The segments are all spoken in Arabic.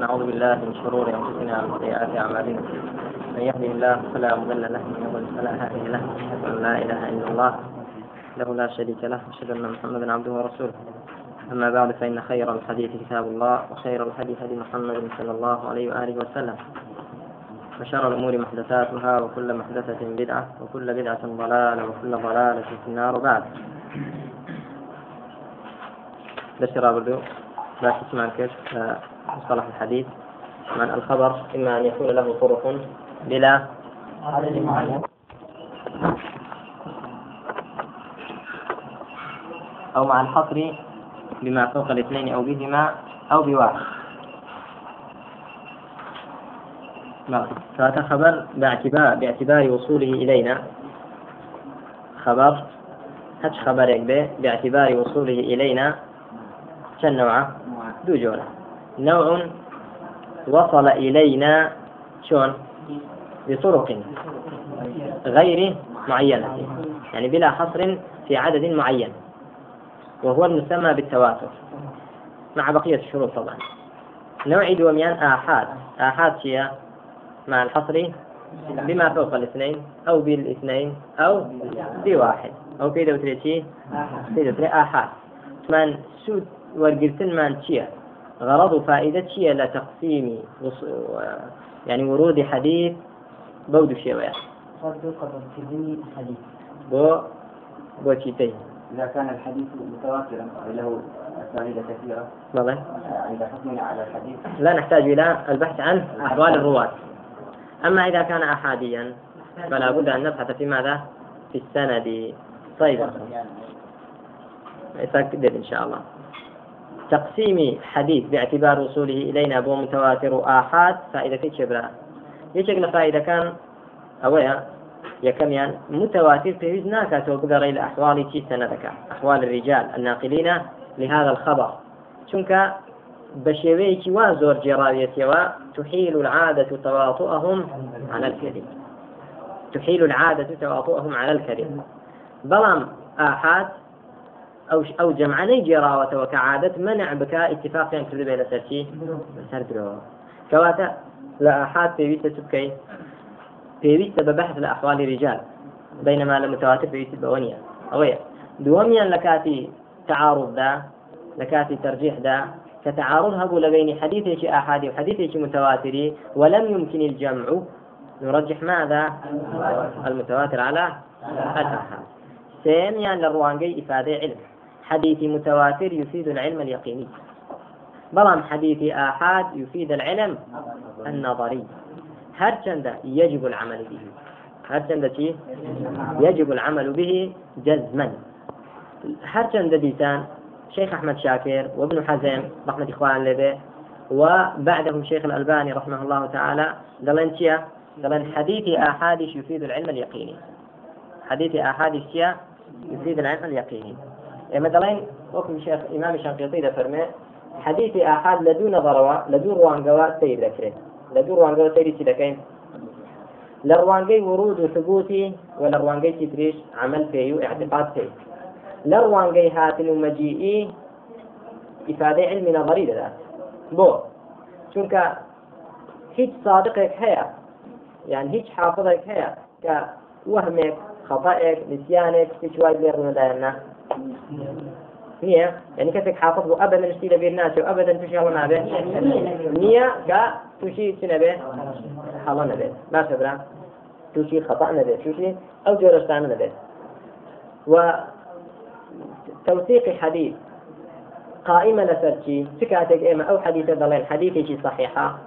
نعوذ بالله من شرور أنفسنا ومن سيئات أعمالنا. من يهده الله فلا مضل له ومن يضلل فلا هادي له. أشهد أن لا إله إلا الله له لا شريك له. أشهد أن محمدا عبده ورسوله. أما بعد فإن خير الحديث كتاب الله وخير الهدي هدي محمد صلى الله عليه وآله وسلم. وشر الأمور محدثاتها وكل محدثة بدعة وكل بدعة ضلالة وكل ضلالة في النار. وبعد. درس رابردو لا تسمع كيف مصطلح الحديث. من الخبر؟ إما أن يكون له طرق بلا عدد معين أو مع الحصر بما فوق الاثنين أو بهما أو بواحد. فهذا خبر باعتبار باعتبار وصوله إلينا. خبر خبرك به باعتبار وصوله إلينا. كم نوعه دو جورة نوع وصل إلينا شون بطرق غير معينة. يعني بلا حصر في عدد معين. وهو المسمى بالتواتر. مع بقية الشروط طبعا. نوع دوميان آحاد. آحاد هي مع الحصر بما فوق الاثنين أو بالاثنين أو بواحد. أو في دوتريتي في دوتري آحاد. من سود من تشيا غرض فائدة شيء لتقسيم يعني ورود حديث بود شيء صدق قبل حديث. بو بو تشيتين إذا كان الحديث متواترا له أسانيد كثيرة. بلى إذا حكمنا على الحديث. لا نحتاج إلى البحث عن أحوال الرواة. أما إذا كان أحاديا فلا بد أن نبحث في ماذا؟ في السند. طيب. يتأكد إن شاء الله. تقسيم حديث باعتبار وصوله إلينا بو متواتر آحاد فائدة في شبرا يجب فائدة كان أويا يكم يعني متواتر في ناكا وبقر إلى أحوال تي سندك أحوال الرجال الناقلين لهذا الخبر. شنك بشيويك وزور جراوية تحيل العادة تواطؤهم على الكذب. تحيل العادة تواطؤهم على الكذب. بلام آحاد أو أو جمعني جراوة وكعادة منع بك اتفاق يعني كذب إلى سرشي سردرو كواتا؟ لا أحد في بيت تبكي. في بيت ببحث الأحوال الرجال بينما المتواتر في بيت بونيا أويا. دوميا لكاتي تعارض ذا لكاتي ترجيح ذا كتعارض هبو بين حديث أحادي وحديث متواتر ولم يمكن الجمع. نرجح ماذا؟ المتواتر على الآحاد. ثانيا للروانجي إفادة علم. حديث متواتر يفيد العلم اليقيني. بلام حديث آحاد يفيد العلم النظري. هرچند يجب العمل به. هرچند شيء يجب العمل به جزما. هرچند ديسان شيخ أحمد شاكر وابن حزم رحمة إخوان لبه وبعدهم شيخ الألباني رحمه الله تعالى قالن شيا قالن حديث آحاد يفيد العلم اليقيني حديث آحاد يفيد العلم اليقيني مثلا وكم شيخ إمام الشنقيطي ده فرمي حديث آحاد لدو نظروا لدو روانقوا سيد ذكره لدو روانقوا سيد سيدكين لروانقي ورود وثبوتي ولا روانقي تدريش عمل فيه واعتقاد فيه. لروانقي هاتن ومجيئي إفادة علم نظري ذات بو چونك هيج صادقك هيا يعني هيج حافظك هيا كوهمك خطأك نسيانك هيج وايد ليرون داينا نییە. یعنی کەسێک حافظ بوو ئەبەن نشتی لەبیر ناچێت ئەبەدەن توشی هەڵە نابێ. نییە گا تووشی چی نەبێ؟ حەڵە نەبێت باشە برا. تووشی خەتا نەبێت تووشی ئەو جۆرەشتانە نەبێت و توثيق حديث قائمة لسرتي فكاتك إما أو حديث دلين حديثي صحيحة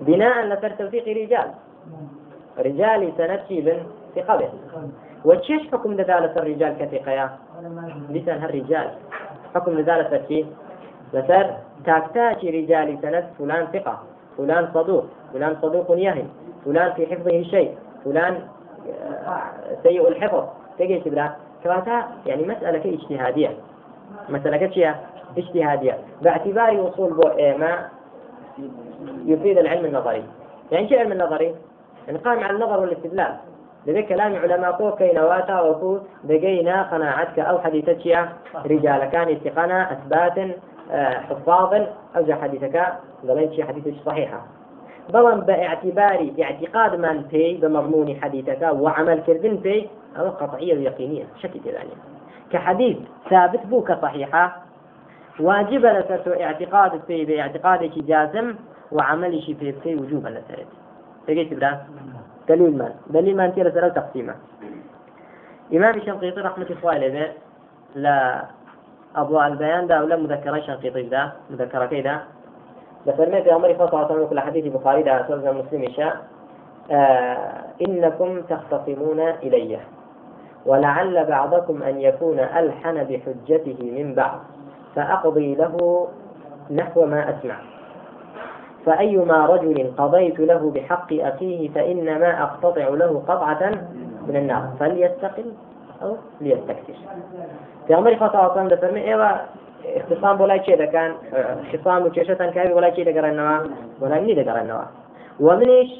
بناء لسر توثيق رجال رجالي سنتشي بن؟ ثقة به وتشيش حكم لذالة الرجال كثيقيا لسان هالرجال. حكم لذالة الشيء لسر تاكتاشي رجال سند فلان ثقة فلان صدوق فلان صدوق يهم فلان في حفظه شيء فلان سيء الحفظ. تجي تبرا كواتا يعني مسألة اجتهادية. مسألة كشيء اجتهادية. باعتبار وصول بو ما يفيد العلم النظري. يعني شيء علم النظري؟ يعني قائم على النظر والاستدلال. لذلك كلام علماء كو كينواتا وكو دقينا قناعتك أو حديثتك. رجال كان اتقنا أثبات آه، حفاظ أو جا حديثك شي حديثك صحيحة. بەڵام باعتبار اعتقاد من في بمضمون حديثك وعمل كردن في أو قطعية يقينية شكل ذلك كحديث ثابت بوك صحيحة. واجب لسرت اعتقاد في باعتقادك جازم وعمل في في وجوبا لسرت تجيت بلا دليل ما. دليل ما أنت لسر تقسيمة. إمام الشنقيطي رحمة الله عليه لا أضواء البيان ده ولا مذكرة شنقيطي ده مذكرة كده لفرمي في أمر صلى الله حديث البخاري ده سورة مسلم شاء. آه إنكم تختصمون إلي. ولعل بعضكم أن يكون ألحن بحجته من بعض فأقضي له نحو ما أسمع. فأيما رجل قضيت له بحق أخيه فإنما أقتطع له قطعة من النار. فليستقل أو ليستكثر في عمر عليه وسلم دفرمي إيوه اختصام بۆ لای چێ دەکەن خصام و کێشتان کاوی وڵای چێ دەگەڕێنەوە وڵای نی دەگەڕێنەوە ومنیش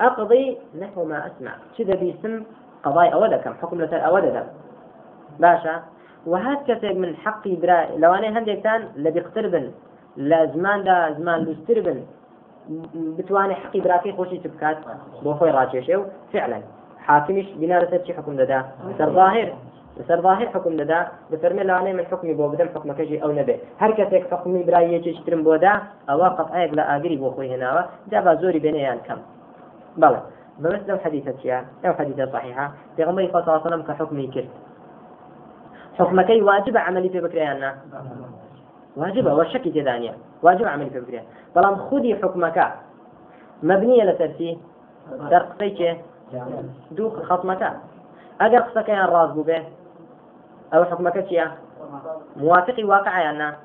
أقضي نحو ما أسمع. شذا بيسم قضايا أودا كم حكم لتر أودا دم باشا. وهات كسب من حقي برا لو أنا هندي كان لبي لە زماندا زمان لوستر بن. بتوانێت حقی براکی خۆشی چ بکات؟ بۆ خۆی ڕاکێشێ و فعلا. حاکمیش بینارەسەر چی حکم دەدا؟ سەرظاهر لەسەر ظاهر حکم دەدا بفەرمێ لەوانەیە من حکمی بۆ بدەم حکمەکەشی ئەو نەبێت هەر کەسێک حکمی برای یەکێکترم بۆدا ئەوە قەتعەیەک لە ئاگری بۆ خۆی هێناوە. دابا زۆری بێنەیان کەم. بەڵێ بەمەست لەم حەدیثە چیە ئەو حەدیثە صحیحە. پێغەمبەری خۆ سەڵەم کە حکمی کرد. حکمەکەی واجب عملی پێ بکریان نا واجبة والشك جدانيا واجب عملي في بكريان بلام خذي حكمك مبنية لترسي در قصيك دو خصمك. أجر قصك يا راز به أو حكمك شيء موافق واقع أنا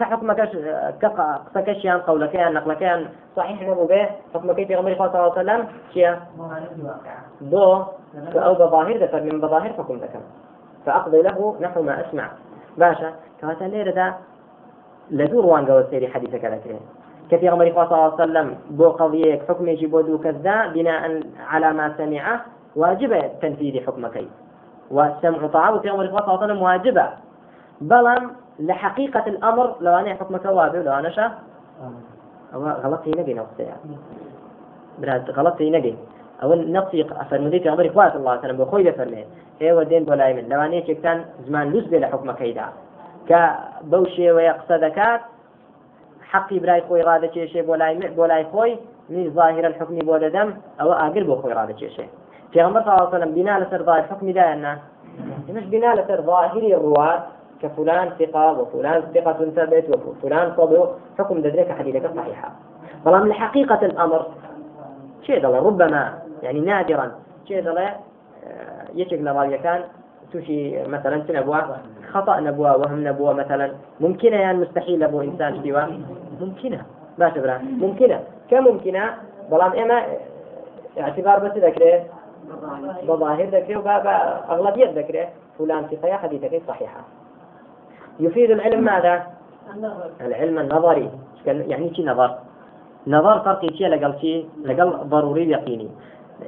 كحكمك قصك شيء قولك يا نقلك يا صحيح نبو به حكمك في غمر صلى الله عليه وسلم شيء دو أو بظاهر ذكر من بظاهر حكم ذكر فأقضي له نحو ما أسمع. باشا كواتا ليرة دا لدور وان قوة سيري حديثك ذكرين كثير غمر صلى الله عليه وسلم؟ بو قضية حكم يجي بودو كذا بناء على ما سمعه واجب تنفيذ حكمك والسمع طاعة في أمر صلى الله عليه وسلم واجبة. بلم لحقيقة الأمر لو أنا حكمك واجب لو أنا شا؟ غلطي نبي نفسي. براد غلطي نبي. أو نقصي فرمودي في عمر صلى الله عليه وسلم بخوي فرمي إيه ودين من لو أنا كان زمان لوس بلا حكمك إذا كبوشي ويقصدكات حقي براي خوي رادة شيء بولاي خوي من ظاهر الحكم بولا دم أو أقل بو خوي رادة شيء في غمر صلى الله عليه وسلم بناء لسر ظاهر حكم دائنا مش بناء لسر ظاهر الرواة كفلان ثقة وفلان ثقة ثبت وفلان صدوق حكم ذلك حديثك صحيحة طالما لحقيقة الأمر شيء ربما يعني نادرا شيء آه، يشك كان توشي مثلا نبوة خطأ نبوة وهم نبوة مثلا. ممكنة يعني مستحيل أبو إنسان سوا ممكنة. باش برا ممكنة. كممكنة بلام إما اعتبار بس ذكره. بظاهر ذكره وأغلبية ذكره. فلان في صحيح حديثك صحيحة يفيد العلم ماذا؟ العلم النظري. يعني شي نظر. نظر فرقي شيء لقل شيء لقل ضروري يقيني.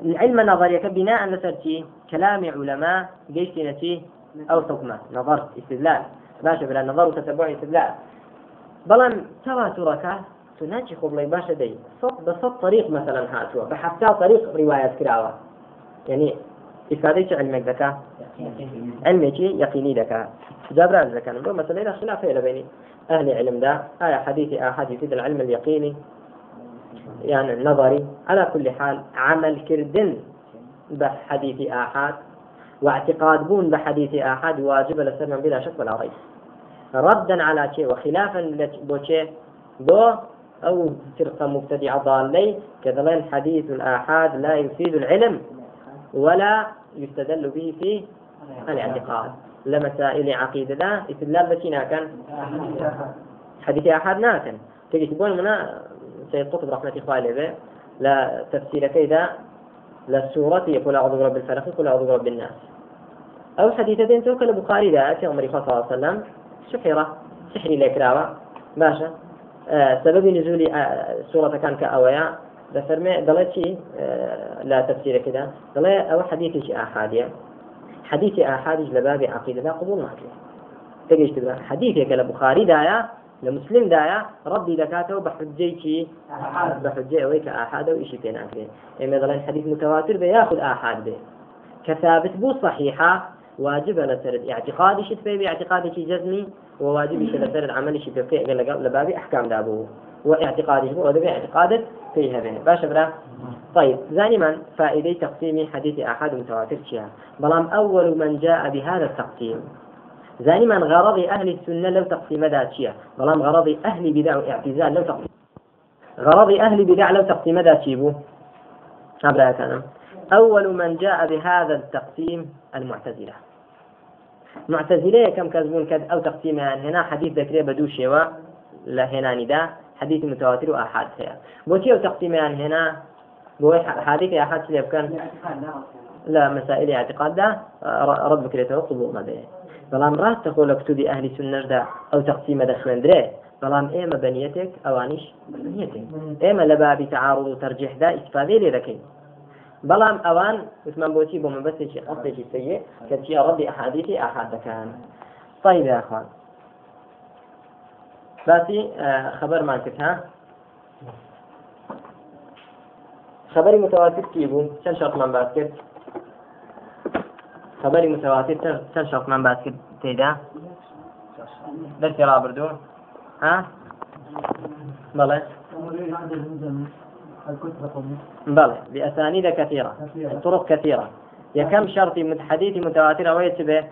العلم النظري بناء شيء كلام علماء جيش شيء أو حكمة نظرت استدلال باشا بلا نظر وتتبع استدلال. بلان تواترك تناجي خبلي باشا دي. صوت بصوت طريق مثلا هاتوا بحثا طريق رواية كراوة. يعني إفادة علمك ذكاء؟ علمك يقيني ذكاء. جابر ذكاء. نقول مثلا إذا خلاف بين أهل علم ده آية حديث آحاد يفيد العلم اليقيني. يعني النظري. على كل حال عمل كردن بحديث آحاد. واعتقاد بون بحديث آحاد واجب لسلم بلا شك ولا ريب. ردا على شيء وخلافا بوشي بو أو فرقة مبتدعة ضالي كذلك حديث الآحاد لا يفيد العلم ولا يستدل به في الاعتقاد. لمسائل عقيدة لا استدلال بشينا كان. حديث أحد ناكن تجي تقول منا سيد قطب رحمة عليه لا تفسير كذا للسورة يقول أعوذ برب الفلق يقول أعوذ برب الناس. أو حديثتين توكل البخاري ذات عمر صلى الله عليه وسلم سحرة سحري لكراوة باشا. آه سبب نزول آه سورة كان كأويا. دەفەرمێ دەڵێ چی لا تفسير كذا دەڵێ ئەوە حديثي ئاحادە حديثي ئاحادیش لە بابی عقیدەدا قبول ناکرێت تگەشت حديثێکە لە دايا ردي دكاته بحجيتي بحجي أويك آحاد وإشي بين أكرين. إما مثلا حديث متواتر بياخذ آحاد به كثابت بو صحيحة واجب لسرد اعتقادي شت في باعتقادي شي جزمي وواجب شي لسرد عملي شي في لبابي أحكام دابو. واعتقادي بو ودبي اعتقادت فيها به باش برا؟ طيب زاني من؟ فائدة تقسيم حديث أحد متواتر شيئا. بلام أول من جاء بهذا التقسيم. من غرض أهل السنة لو تقسيم ذات شيئا. بلام غرض أهل بدع واعتزال لو تقسيم غرض أهل بدع لو تقسيم ذات شيبو كان. أول من جاء بهذا التقسيم المعتزلة. معتزلة كم كذبون كذ أو تقسيم يعني هنا حديث ذكري بدو شيوا لهنا نداء حديث متواتر وآحاد هي بوتي أو تقسيم يعني هنا. بو حديث آحاد سليب كان لا مسائل اعتقاد ده رد بكريته قبول ما به بەڵام ڕاست تقول کتوبی ئەهلی سنەشدا ئەو تەقسیمە دەخوێندرێ بەڵام ئێمە بەنیەتێک ئەوانیش بنیەتێک ئێمە لە بابی تعارض و تەرجیحدا ئیسفادێ لێ دەکەین بەڵام ئەوان وتمان بۆچی بۆ مەبەستێکی قەستێکی سەیە کە چی ڕەبی ئەحادیثی ئاحاد دەکەن طيب يا أخوان. باسی خبرمان کرد ها؟ خبری متواتر کی بوو چەند شەرتمان باس کرد خبری متواتر چەند شەرتمان باس کرد تێدا دەستی ڕابردوو ها؟ بەڵێ بلى بأسانيد كثيرة. طرق كثيرة. يكم شرط حديث متواتر ويتبه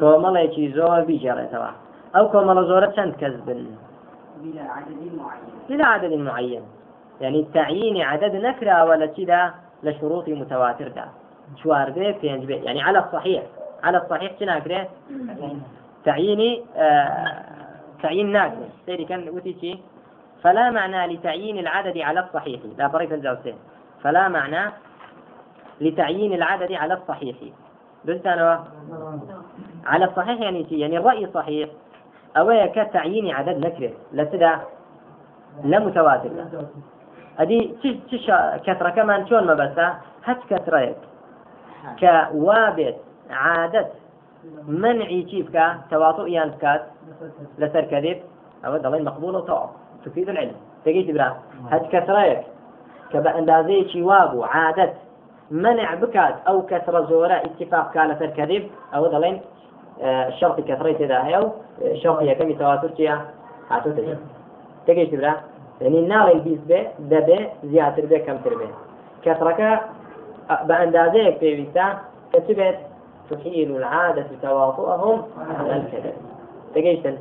كومڵێکی زۆر بیجێڕێتەوە أو كومڵە زۆرە چەند کەس بن بلا عدد معين. يعني تعيين عدد نكرة ولا كذا لشروط متواتر ده. شوار بيه بينج بيه يعني على الصحيح. على الصحيح شناكره تعييني آه تعيين ناكره سيري كان وتيشي فلا معنى لتعيين العدد على الصحيح. لا فرق الجوسين فلا معنى لتعيين العدد على الصحيح. أنا على الصحيح يعني شيء يعني الرأي صحيح أو كتعيين عدد نكره لسدا لا متواتر. أدي تش كثرة كمان شون ما بس هت كثرة كوابت عادة منعي كيف تواطؤ يان كات لسر كذب؟ أو دلين مقبول وطاعة تفيد العلم. تجيت برا. هت كثرة كبأندازي شي وابو عادة منع بكات أو كثرة زورة اتفاق كان الكذب أو ضلين شرط كثرة إذا أو شرط هي كم تواتر كيا هاتو تجي. تجي تبرا يعني النار البيس به دبه زيادة به كم بأندازة في بيسا كتبت تحيل العادة تواطؤهم على الكذب. تجيشن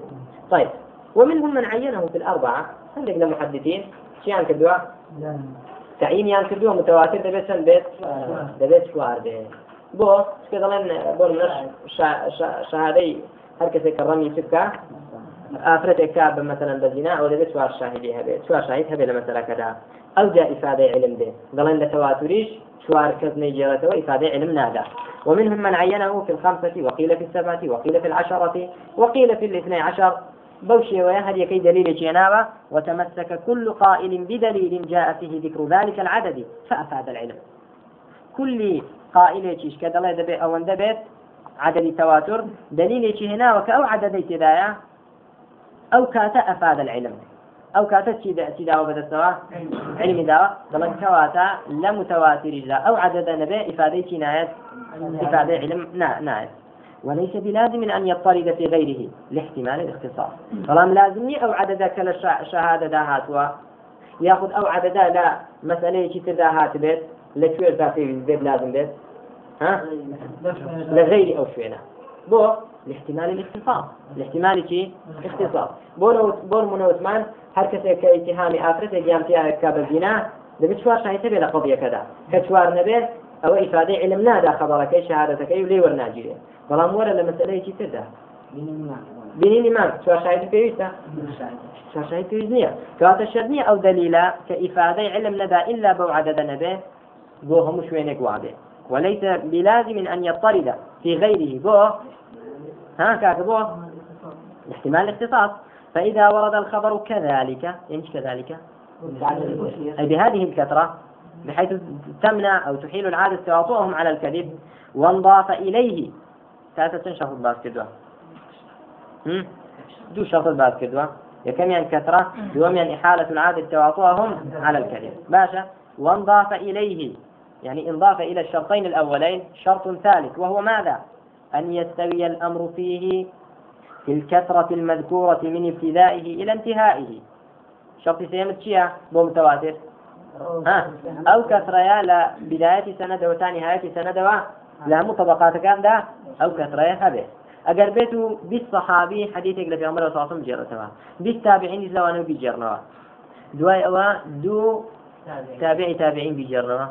طيب. ومنهم من عينه في الأربعة. عندنا محدثين شيئا كدوا تعيينیان کردووە متواتر. دەبێت چەند بێت دەبێت چوار بێت بۆ چکە دەڵێن بۆ منەش شهادەی هەر کەسێک کە ڕەمی بکە ئافرەتێک کا بە مەسەرەن بەزینا ئەو دەبێت چوار شاهدی هەبێت چوار شاهید هەبێت لە مەسەرەکەدا ئەو جا ئیفادەی علم بێ دەڵێن لە تواتریش شوار نەیجێڕێتەوە ئیفادەی علم نادا ومنهم من عينه في الخمسة وقيل في السبعة وقيل في العشرة وقيل في الاثني عشر. بوشي ويهد يكي دليل جنابة وتمسك كل قائل بدليل جاء فيه ذكر ذلك العدد فأفاد العلم. كل قائل يشيش كدلا دبي أو دبيت عدد تواتر. دليل هنا وكأو عدد تدايا أو كاتا أفاد العلم. أو كاتا سيدا وبدا سوا علم داوا دلن كواتا لا متواتر لا أو عدد نبي إفادة نايت؟ إفادة علم نايت. وليس بلازم أن يضطرد في غيره. لاحتمال الاختصاص فلام لازمني أو عدد كلا شهادة داهات ياخذ أو عدد لا مسألة شي تداهات بيت. لشو ذاتي بيت لازم بيت. ها؟ لغير أو شوينا بو لاحتمال الاختصاص. لاحتمال شي؟ اختصاص. بو بو منوتمان هر كسي كاتهامي آخرته جامتها كابزينا دەبێت چوار شاهێتە بێ لە قضیەکەدا کە چوار نەبێت ئەوە ئیفادەی علم نادا خەبەڕەکەی شهادەتەکەی و لێ وەرناگیرێت بەڵام وەرە لە مەسلەیەکی تردا؟ بینینی مان چوار شاهید پێویستە؟ چوار شاهید پێویست نییە. کەواتە شەرت نییە ئەو دەلیلە کە ئیفادەی علم نەدا إلا بەو عدەدە نەبێ بۆ هەموو شوێنێک وابێ. وليس بلازم أن يضطرد في غيره بۆ ها کاکە بۆ احتمال الاختصاص. فإذا ورد الخبر كذلك ئەنجا كذلك؟ أي بهذه الكثرة بحيث تمنع أو تحيل العادة تواطؤهم على الكذب وانضاف إليه. چەند شەخص باس کردووە دوو شرط باس کردووە یەکەمیان كثرة دووەمیان إحالة العادة تواطؤهم على الكذب. باشە وانضاف إليه. يعني انضاف إلى الشرطين الأولين شرط ثالث وهو ماذا؟ أن يستوي الأمر فيه في الكثرة المذكورة من ابتدائه إلى انتهائه. شرط سێیەم چییە بۆ متواتر. ها؟ أو كثرة يا لا بداية سند وتنهاية سند لا مطبقات كان ده. أو كثرة يا هبه. بالصحابي حديثك لفي عمر صلى الله عليه وسلم. جرتها بالتابعين زوانه بيجرنوا دواي أوا دو تابعي تابعين بيجرنوا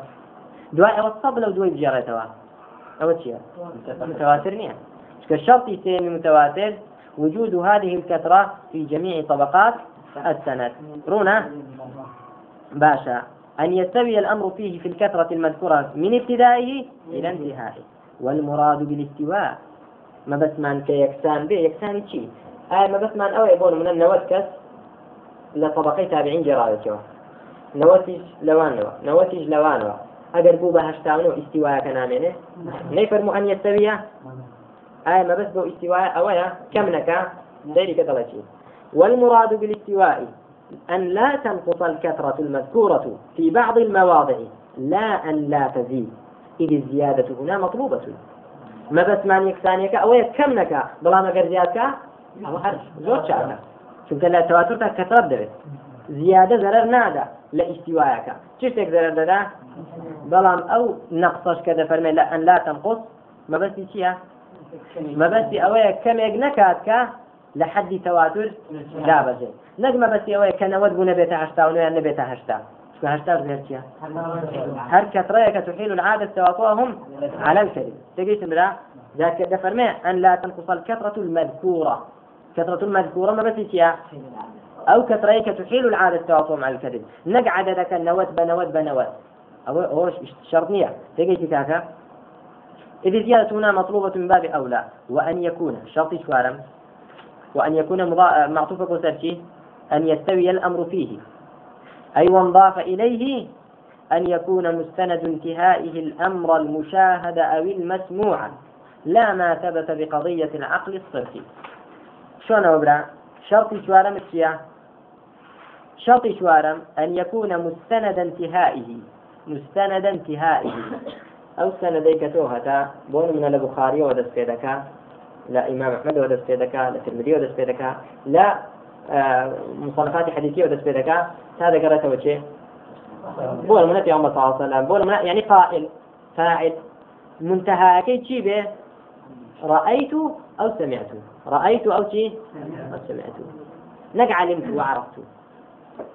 دواي أوا الصبل ودواي بجرتوا أو شيء. متواتر نيا كالشرط سيمي متواتر وجود هذه الكثرة في جميع طبقات السند. رونا باشا. أن يستوي الأمر فيه في الكثرة المذكورة من ابتدائه إلى انتهائه. والمراد بالاستواء. ما بس من كيكسان به يكسان شيء هاي ما بس من أو يبون من النوتكس لطبقي تابعين جرالة نوتج لوان نوا نوتج لوان. نوا أجر بوبا هشتاونو استواء كنامينه. نيفرمو أن يستوي آية ما بس بو استواء أويا؟ كم نكا؟ ذلك دلتي والمراد بالاستواء أن لا تنقص الكثرة المذكورة في بعض المواضع. لا أن لا تزيد. إذ الزيادة هنا مطلوبة. ما بس معنى يكسانيك أو يكمنك بلا ما زيادك أو زور شعرك چونکە لە تەواترتا کەسەر دەوێت زیادە زەرەر نادا لە ئیسیوایەکە چشتێک زەرەر دەدا؟ بەڵام ئەو نەقسەش کە دەفەرمێ لە ئەن لا تەنقص مەبەستی چییە؟ مەبەستی ئەوەیە کەمێک نەکات کە لە حەدی تەواتر دابەزێ نەک مەبەستی ئەوەیە کە نەوەت بوو نەبێتە هەشتا و نوێن نەبێتە هەشتا. هشتا غير هر كثرة تحيل العادة تواطؤهم على الكذب تجيت مرا ذاك دفرمي أن لا تنقص الكثرة المذكورة. كثرة المذكورة ما بس أو كثرة تحيل العادة تواطؤهم على الكذب. نقعد ذاك النوت بنوت بنوت أو هو شرطنية تجيت تاكا إذ الزيادة هنا مطلوبة من باب أولى. وأن يكون شرط شوارم وأن يكون معطوفة وسرشي أن يستوي الأمر فيه. أي وانضاف إليه أن يكون مستند انتهائه الأمر المشاهد أو المسموع. لا ما ثبت بقضية العقل الصرفي. شلون أبرا؟ شرط شوارم الشيعة شرط شوارم أن يكون مستند انتهائه. مستند انتهائه. أو سنديك توهتا بون من البخاري ودس بيدكا لا إمام أحمد ودس بيدكا لا ترمذي ودس بيدكا لا آه مصنفات حديثية ودس بيدكا هذا قرأته وجه؟ بول من عمر صلى الله عليه وسلم. بول من يعني قائل فاعل. منتهى كي شي به؟ رأيت أو سمعت؟ رأيت أو شي؟ أو سمعت. نك علمت وعرفت.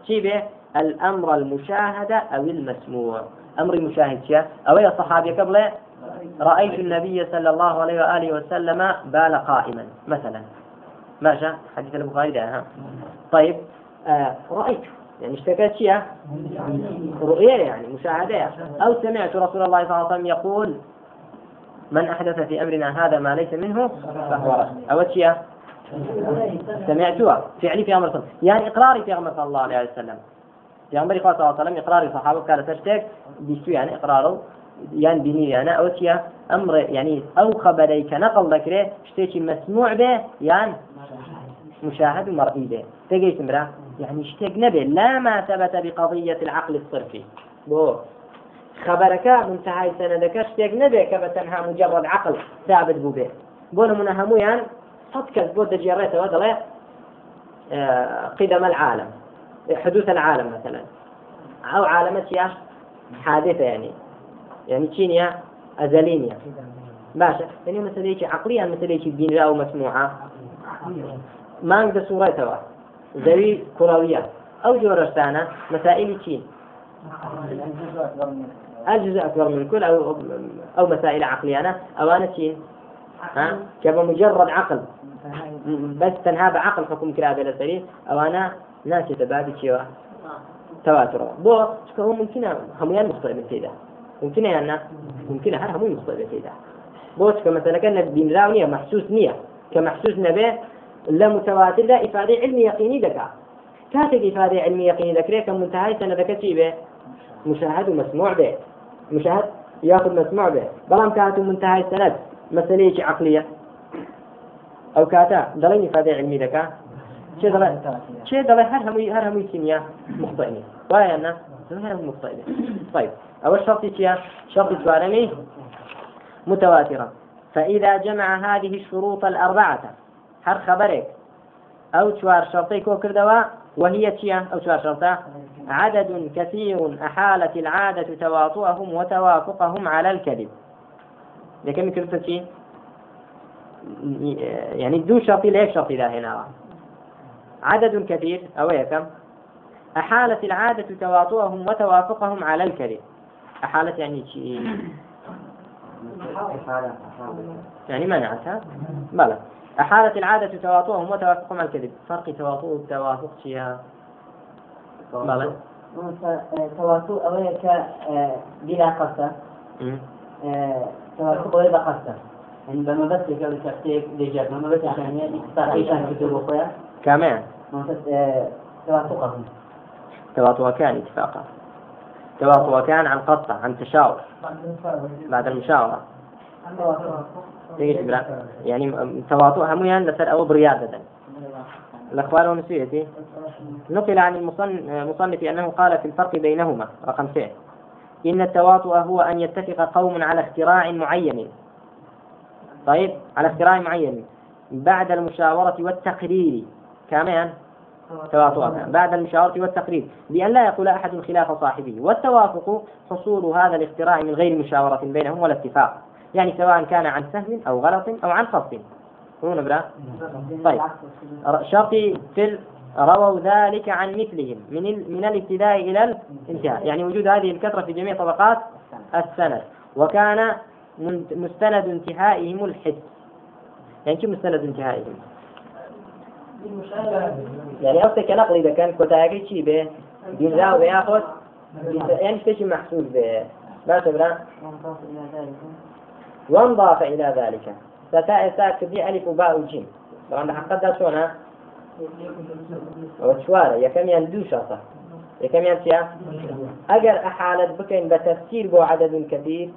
به الأمر المشاهد أو المسموع. أمر مشاهد شيء أو يا صحابي قبل؟ رأيت النبي صلى الله عليه وآله وسلم بال قائما مثلا. ماشي؟ حديث البخاري ده ها؟ طيب آه رأيت. يعني اشتكت شيء رؤية يعني مشاهدة. أو سمعت رسول الله صلى الله عليه وسلم يقول من أحدث في أمرنا هذا ما ليس منه فهو رد أو شيء سمعتها فعلي في صلى يعني إقراري في أمر صلى الله عليه وسلم. في أمر صلى الله عليه وسلم إقراري صحابه قال تشتك بيسو يعني إقراره. يعني بني يعني أو شيء أمر يعني أو خبريك نقل ذكره. شتيك مسموع به. يعني مشاهد مرئي به. تجيت مرة يعني اشتق نبي. لا ما ثبت بقضية العقل الصرفي. بو. خبرك منتهى سندك. اشتق نبي. كبتنها مجرد عقل ثابت بو به. بون من همويان صدق بود جريت ودلا آه قدم العالم حدوث العالم مثلا أو عالم يا حادثة يعني يعني تشينيا أزلينيا. باشا. يعني مثلا عقليا مثلا دين أو مسموعة مانگ دە سوورەتەوە زەوی کوڕاویە ئەو جۆرەشتانە مەسائلی چین الجزء أكبر من كل أو أو مسائل عقلية أو أنا شيء ها؟ كما مجرد عقل. بس تنها بعقل حكم كلا بلا سري أو أنا ناس يتبادل شيء. تواتر. بو هو ممكن هم يعني مخطئ بالكيدة ممكن يعني؟ ممكن هر هم مخطئ بالكيدة بو كمثلا كان بين راونية محسوس نية. كمحسوس نبي لا متواتر لا إفادة علمي يقيني دكا. كاتب إفادة علمي يقيني ذكرى كم منتهى سنة ذكرتي به مشاهد ومسموع به مشاهد يأخذ مسموع به بلام كانت منتهى السند مسألة عقلية. ئەو کاتە دەڵێن ئیفادەی علمی دەکا چێ دەڵێ چێ دەڵێ هەر هەمووی هەر هەمووی کیمیا مخطئنی وایە نه هەر مخطئنی طيب أو الشرط تيا شرط توارمي متواترة. فإذا جمع هذه الشروط الأربعة هر خبرك. أو شوار شرطي كوكر دواء وهي تيا أو شوار شرطة. عدد كثير أحالت العادة تواطؤهم وتوافقهم على الكذب. لكن كرتتي يعني دون شرطي ليش شرطي لا هنا؟ عدد كثير. أو كم؟ أحالت العادة تواطؤهم وتوافقهم على الكذب. أحالت يعني شيء. يعني منعتها بلى. أحالت العادة تواطؤهم وتوافقهم على الكذب. فرق تواطؤ والتوافق فيها بلى. تواطؤ أولك بلا قصة تواطؤ غير قصة يعني بما بس قبل ترتيب لجاب بما بس عشان اتصال أي شيء كتب أخويا كمان. توافقهم تواطؤ كان اتفاقا كان عن قطع عن تشاور. بعد المشاورة. يعني تواطؤ هميا لسر أو بريادة الأخبار ونسيتي نقل عن المصنف أنه قال في الفرق بينهما رقم ستة. إن التواطؤ هو أن يتفق قوم على اختراع معين. طيب على اختراع معين. بعد المشاورة والتقرير. كمان تواطؤا بعد المشاورة والتقرير. بأن لا يقول أحد خلاف صاحبه. والتوافق حصول هذا الاختراع من غير مشاورة بينهم ولا اتفاق. يعني سواء كان عن سهو أو غلط أو عن قصد هو نبرا طيب. شرطي في رووا ذلك عن مثلهم من من الابتداء إلى الانتهاء. يعني وجود هذه الكثرة في جميع طبقات السند. وكان مستند انتهائهم الحس يعني كيف مستند انتهائهم؟ يعني أصلا كنقل إذا كان كتاكي شي به بينزاو بياخذ يعني شيء محسوب به ما تبرا وانضاف إلى ذلك. ستاء ساك دي ألف وباء وجيم. طبعا ئەوە چوارە یەکەمیان دوو شەسە یەکەمیان چیا ئەگەر ئەحالت بکەین بە تەفسیر بۆ عددون کەبیر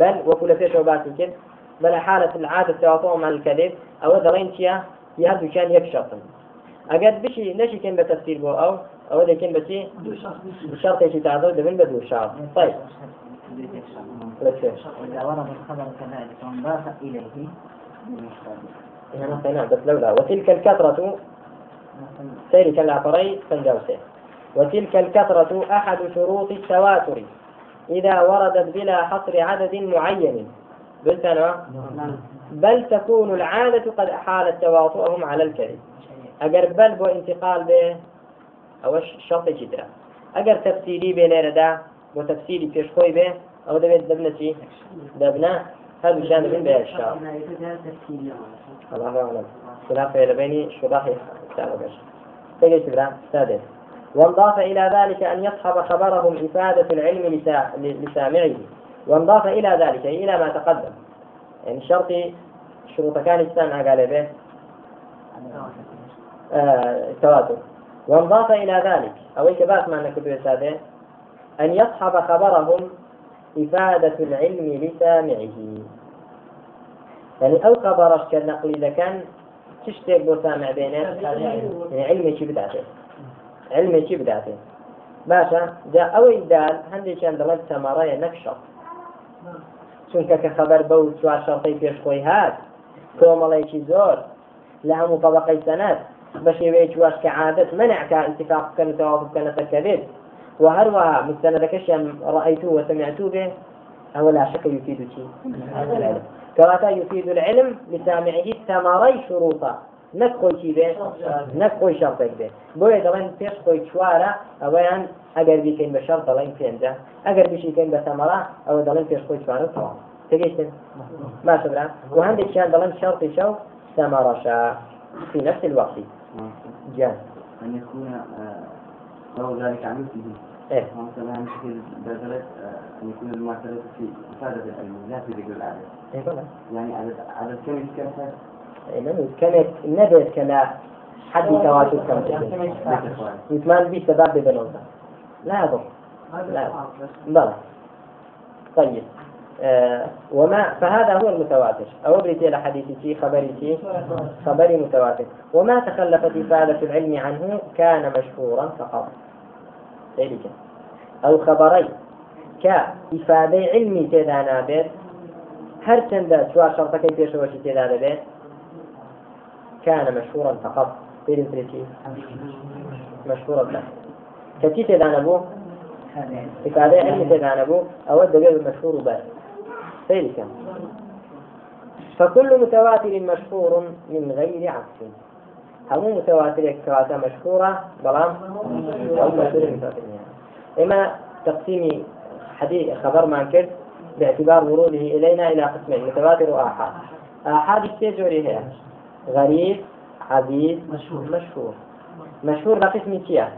بل وەکو لە پێشەوە باسی کرد بل حالة العادة التواطؤ مع الكذب أو دلين تيا يهدو كان يكشطن أجد بشي نشي كان بتفسير بو أو أو ده كان بشي بشرط يشي تعذر ده من بدو شعر طيب. لا شيء. وإذا ورد الخبر كذلك وانضاف إليه هنا نعم بس لولا. وتلك الكثرة سير كالعطري فالجوسة وتلك الكثرة أحد شروط التواتر إذا وردت بلا حصر عدد معين. بالسنة بل تكون العادة قد أحالت تواطؤهم على الكذب. أجر بل بو انتقال به أو شرط جدا. أجر تفسيري به ليردا وتفسيري في شوي به أو دبيت دبنا هذا جانب به الشعر الله أعلم خلاف بين شراح كتاب باش تجي سادس وانضاف إلى ذلك أن يصحب خبرهم إفادة العلم لسامعه. وانضاف إلى ذلك أي إلى ما تقدم. يعني شرط شروط كان السامع قال به. آه التواتر وانضاف إلى ذلك أو إكبات ما نكتب سادة؟ أن يصحب خبرهم إفادة العلم لسامعه. يعني ئەو قەبارەش کە نەقلیلەکان چ شتێک بۆ سامەبێنێ علمێکی بداتێت علمێکی بداتێت باشە جا ئەوەی دال هەندێکیان دەڵێت تەماڕەیە نەکشەڵ چونکە کە خەبەر بەو چوار شەڵقەی پێش خۆی هات کۆمەڵێکی زۆر لە هەموو طبقەی سەنەت بە شێوەیەکی واش کە عادەت منعکە انتفاق بکەن تەواف بکەنە تەکەبێت وهروها مستندەکەشیان ڕأیتوه وسمعتوه بێ ئەوە لا شەکە یفیدوچی كما يفيد العلم لسامعه ثمري شروطا. نەکۆی چی بێ؟ نەکۆی شەڵتێک بێ. بۆیە دەڵێن پێش خۆی چوارە ئەوەیان ئەگەر بیکەین بە شەڕ دەڵێن پێنجە. ئەگەر بیشیکەین بە سەمەڕا ئەوە دەڵێن پێش خۆی چوارە تەوا تگەیتن باشە برا. و هەندێکیان دەڵێن شەڕی شەو؟ سەمەڕەشە في نفس الوقت جان. أن يكون له ذلك عن مثله إيه. مثلا بشكل بدلت أن يكون المعترف في إفادة العلم لا في ذكر العدد إيه والله يعني عدد عدد كم يتكلم إنه كانت نبت كلا حد تواتر كم يتمان بي سبب ببنوزة لا يضر لا. بلى. طيب. آه وما فهذا هو المتواتر. أو بريتي لحديثي خبرتي خبري متواتر. وما تخلفت إفادة العلم عنه كان مشهورا فقط. ذلك أو خبري كإفادة علمي تدانا بيت. هر چند چوار شرطەکەی پێشەوەشی تێدا دەبێت كان مشهورا فقط. بين فريتي مشهورا بس كتي تدانا بو؟ إفادة علم تدانا بو. أود دبيب مشهور بس سيري فكل متواتر مشهور من غير عكس هم متواتر كواتا مشهورة؟ بلام. أو مشهور متواتر إما تقسيم حديث خبر ما كرت باعتبار وروده إلينا إلى قسمين متواتر وآحاد. آحاد التجوري هي؟ غريب عزيز مشهور. مشهور. مشهور لقسم كيا؟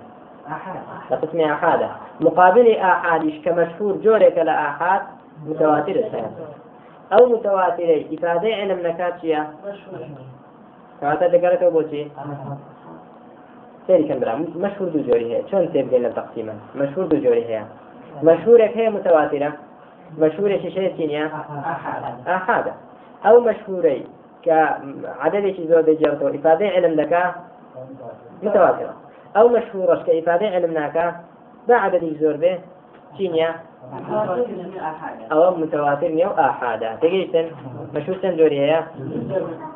لقسم آحاد مقابل آحاد كمشهور جورك لآحاد؟ متواتر سەر ئەو متواترەی ئیفادەی عێلم نەکات چییە؟ کاتە دەگەڕێتەوە بۆچی سێریکەم برا. مەشهور دوو جۆری هەیە. چۆن تێبگەن لە تەقسیمە؟ مەشهور دوو جۆری هەیە. مەشهورێک هەیە متواترە؟ مەشهورێکی شەیە چینیە؟ ئاحادە. ئەو مەشهورەی کە عددێکی زۆر دەجێڕێتەوە ئیفادەی عێلم دەکا؟ متواترە. ئەو مەشهورەش کە ئیفادەی عێلم ناکە بە عددی زۆر بێ؟ تينيا أو متواتر أو آحادا مشهور سنجوري هي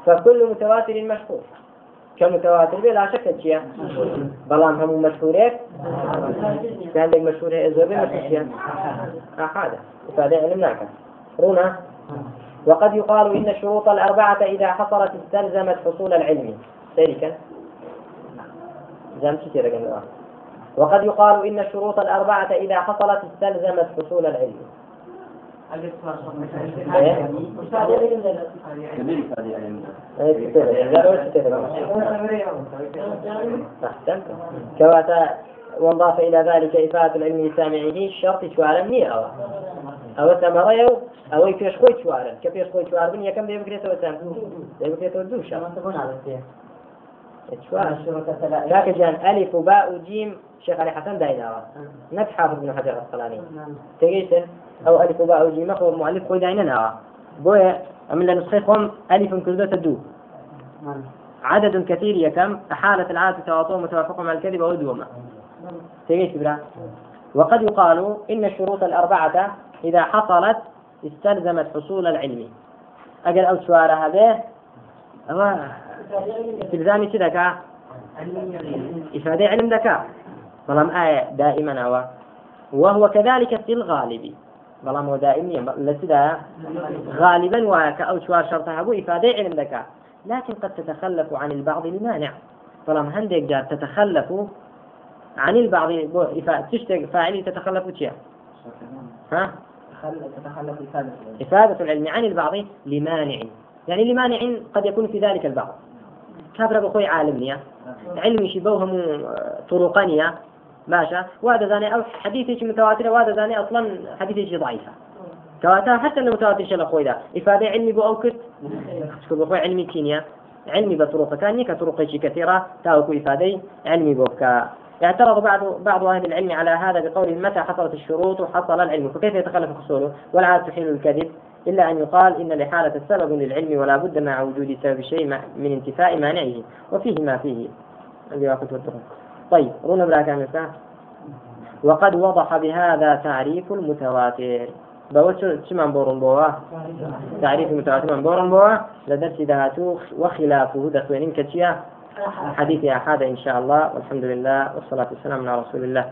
فكل متواتر مشهور. كمتواتر بلا شك تشيا بلام هم مشهورات كان لك زور به مشهور آحادا. إفادة علم رونا. وقد يقال إن الشروط الأربعة إذا حصلت استلزمت حصول العلم. ذلك وقد يقال إن الشروط الأربعة إذا حصلت استلزمت حصول العلم. كواتا وانضاف إلى ذلك إفادة العلم لسامعه شرط شوارا نية ئەوە تەمەڕەیە و ئەوەی پێشخۆی چوارن کە پێشخۆی چواربن یەکەم دێ بکرێتەوە چەند بکرێتەوە دوو كاك جان ألف وباء وجيم شيخ علي حسن دايناوا نت حافظ بن حجر العسقلاني تجيسن أو ألف وباء وجيم أخو مؤلف خوي دايناوا بويا أمن لنسخيكم ألف كردة تدو. عدد كثير يكم أحالة العادة تواطؤ متوافق مع الكذب ودوما تجيس برا وقد يقال إن الشروط الأربعة إذا حصلت استلزمت حصول العلم. أجل أو سوارها به استلزامي كذا إفادة علم ذكاء بلام آية دائما هو. وهو كذلك في الغالب. بلام هو دائما لسدا غالبا وك أو شوار شرطها هو إفادة علم ذكاء لكن قد تتخلف عن البعض لمانع بلام هندك جار تتخلف عن البعض تشتق فاعل تتخلف وشيء ها؟ تتخلف إفادة. إفادة العلم عن البعض لمانع. يعني لمانع قد يكون في ذلك البعض. كابر بخوي عالمنيا علمي شبوهم طرقانية ماشا. وهذا ذاني أو حديثي متواترة وهذا ذاني أصلا حديثي ضعيفة. كواتا حتى لو متواتر شل أخوي ذا. إفادة علمي بو أوكت بخوي علمي كينيا علمي بطرق ثانية كطرق كثيرة. تاوكو إفادة. علمي بوكا اعترض بعض بعض أهل العلم على هذا بقول متى حصلت الشروط وحصل العلم؟ فكيف يتخلف حصوله؟ والعادة تحيل الكذب. إلا أن يقال إن الإحالة سبب للعلم ولا بد مع وجود سبب شيء من انتفاء مانعه وفيه ما فيه. طيب رونا بلا كامل وقد وضح بهذا تعريف المتواتر. بوش شمان بورن بوا؟ تعريف المتواتر من بورن بوا؟ لدرس ذاته وخلافه دخوين كتشيا. حديث أحد إن شاء الله. والحمد لله والصلاة والسلام على رسول الله.